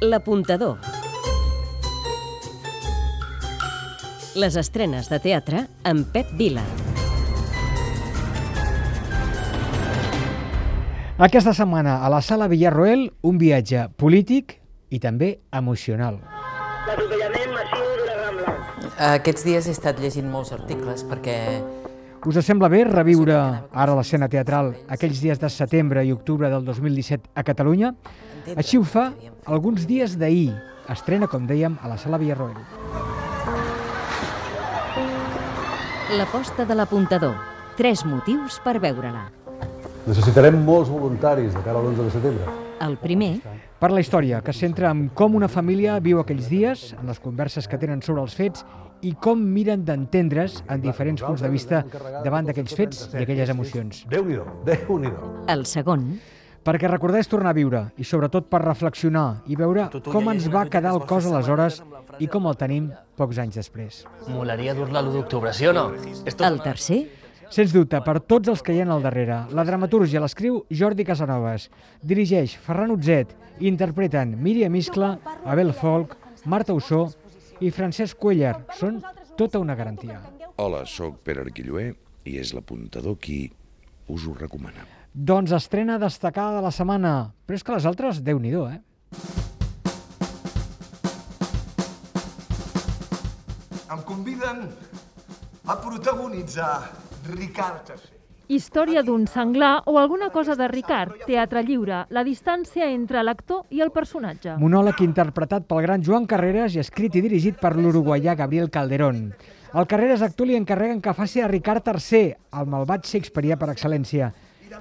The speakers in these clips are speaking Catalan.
L'apuntador. Les estrenes de teatre amb Pep Vila. Aquesta setmana a la Sala Villarroel un viatge polític i també emocional. L'atropellament massiu de la Rambla. Aquests dies he estat llegint molts articles perquè Us sembla bé reviure ara l'escena teatral aquells dies de setembre i octubre del 2017 a Catalunya? Així ho fa alguns dies d'ahir. Estrena, com dèiem, a la Sala Villarroel. L'aposta de l'apuntador. Tres motius per veure-la. Necessitarem molts voluntaris de cara a l'11 de setembre. El primer, Per la història, que centra en com una família viu aquells dies, en les converses que tenen sobre els fets i com miren d'entendre's en diferents punts de vista davant d'aquells fets i aquelles emocions. Déu-n'hi-do, Déu-n'hi-do. el segon, Perquè recordar és tornar a viure i sobretot per reflexionar i veure com ens va quedar el cos aleshores i com el tenim pocs anys després. Molaria dur-la l'1 d'octubre, sí o no? El tercer, Sens dubte, per tots els que hi ha al darrere, la dramatúrgia l'escriu Jordi Casanovas, dirigeix Ferran Utzet, i interpreten Míriam Iscla, Abel Folk, Marta Ossó i Francesc Cuellar. Són tota una garantia. Hola, sóc Pere Arquilloé i és l'apuntador qui us ho recomana. Doncs estrena destacada de la setmana, però és que les altres, déu nhi eh? em conviden a protagonitzar Ricard III. Història d'un senglar o alguna cosa de Ricard, teatre lliure, la distància entre l'actor i el personatge. Monòleg interpretat pel gran Joan Carreras i escrit i dirigit per l'uruguaià Gabriel Calderón. El Carreras actor li encarreguen que faci a Ricard III, el malvat Shakespeare per excel·lència.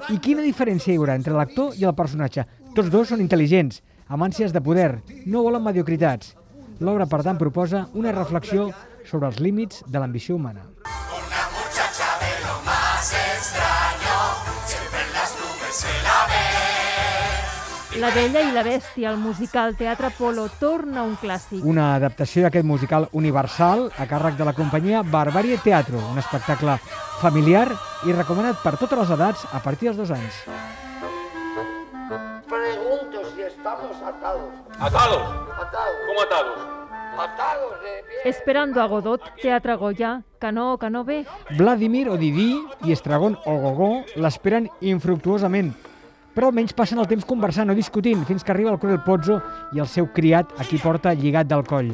I quina diferència hi haurà entre l'actor i el personatge? Tots dos són intel·ligents, amb ànsies de poder, no volen mediocritats. L'obra, per tant, proposa una reflexió sobre els límits de l'ambició humana. La Bella i la Bèstia, el musical Teatre Polo, torna un clàssic. Una adaptació d'aquest musical universal a càrrec de la companyia Barbarie Teatro, un espectacle familiar i recomanat per totes les edats a partir dels dos anys. Pregunto si estamos atados. ¿Atados? Atados. ¿Cómo atados? Atados de pie. Esperando a Godot, Teatre Goya, que no, que no ve. Vladimir o Didi i Estragon o Gogó l'esperen infructuosament, però almenys passen el temps conversant o discutint fins que arriba el cruel Pozzo i el seu criat a qui porta lligat del coll.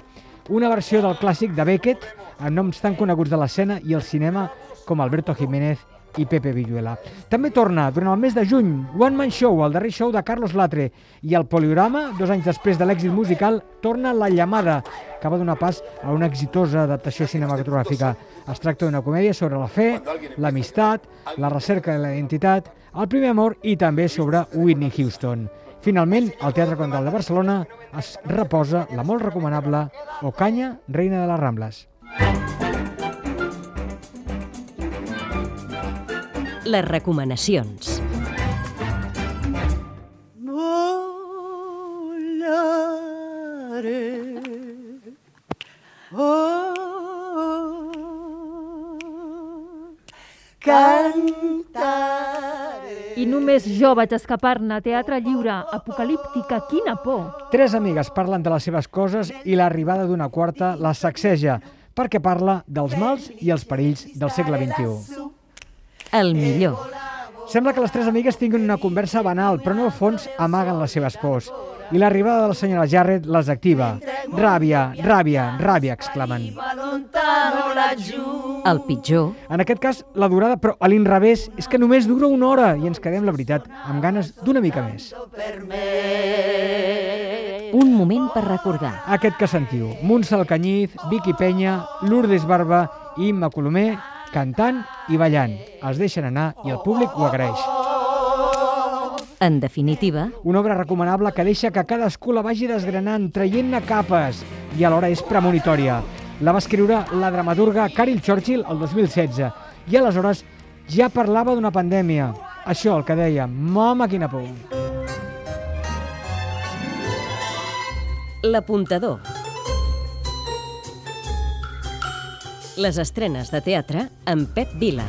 Una versió del clàssic de Beckett amb noms tan coneguts de l'escena i el cinema com Alberto Jiménez i Pepe Villuela. També torna durant el mes de juny One Man Show, el darrer show de Carlos Latre, i el Poliorama, dos anys després de l'èxit musical, torna La Llamada, que va donar pas a una exitosa adaptació cinematogràfica. Es tracta d'una comèdia sobre la fe, l'amistat, la recerca de la identitat, el primer amor i també sobre Whitney Houston. Finalment, al Teatre Condal de Barcelona es reposa la molt recomanable Ocaña, reina de les Rambles. Les recomanacions. Volaré. Oh, cantaré. I només jo vaig escapar-ne, Teatre Lliure, apocalíptica, quina por. Tres amigues parlen de les seves coses i l'arribada d'una quarta la sacseja, perquè parla dels mals i els perills del segle XXI. El millor. Sembla que les tres amigues tinguin una conversa banal, però en el fons amaguen les seves pors. I l'arribada de la senyora Jarrett les activa. Ràbia, ràbia, ràbia, exclamen. El pitjor. En aquest cas, la durada, però a l'inrevés, és que només dura una hora i ens quedem, la veritat, amb ganes d'una mica més. Un moment per recordar. Aquest que sentiu, Montse Alcanyiz, Vicky Penya, Lourdes Barba i Imma Colomer cantant i ballant. Es deixen anar i el públic ho agraeix. En definitiva, Una obra recomanable que deixa que cadascú la vagi desgranant, traient-ne capes, i alhora és premonitòria. La va escriure la dramaturga Carol Churchill el 2016, i aleshores ja parlava d'una pandèmia. Això, el que deia, mama, quina por. l'apuntador. Les estrenes de teatre amb Pep Vila.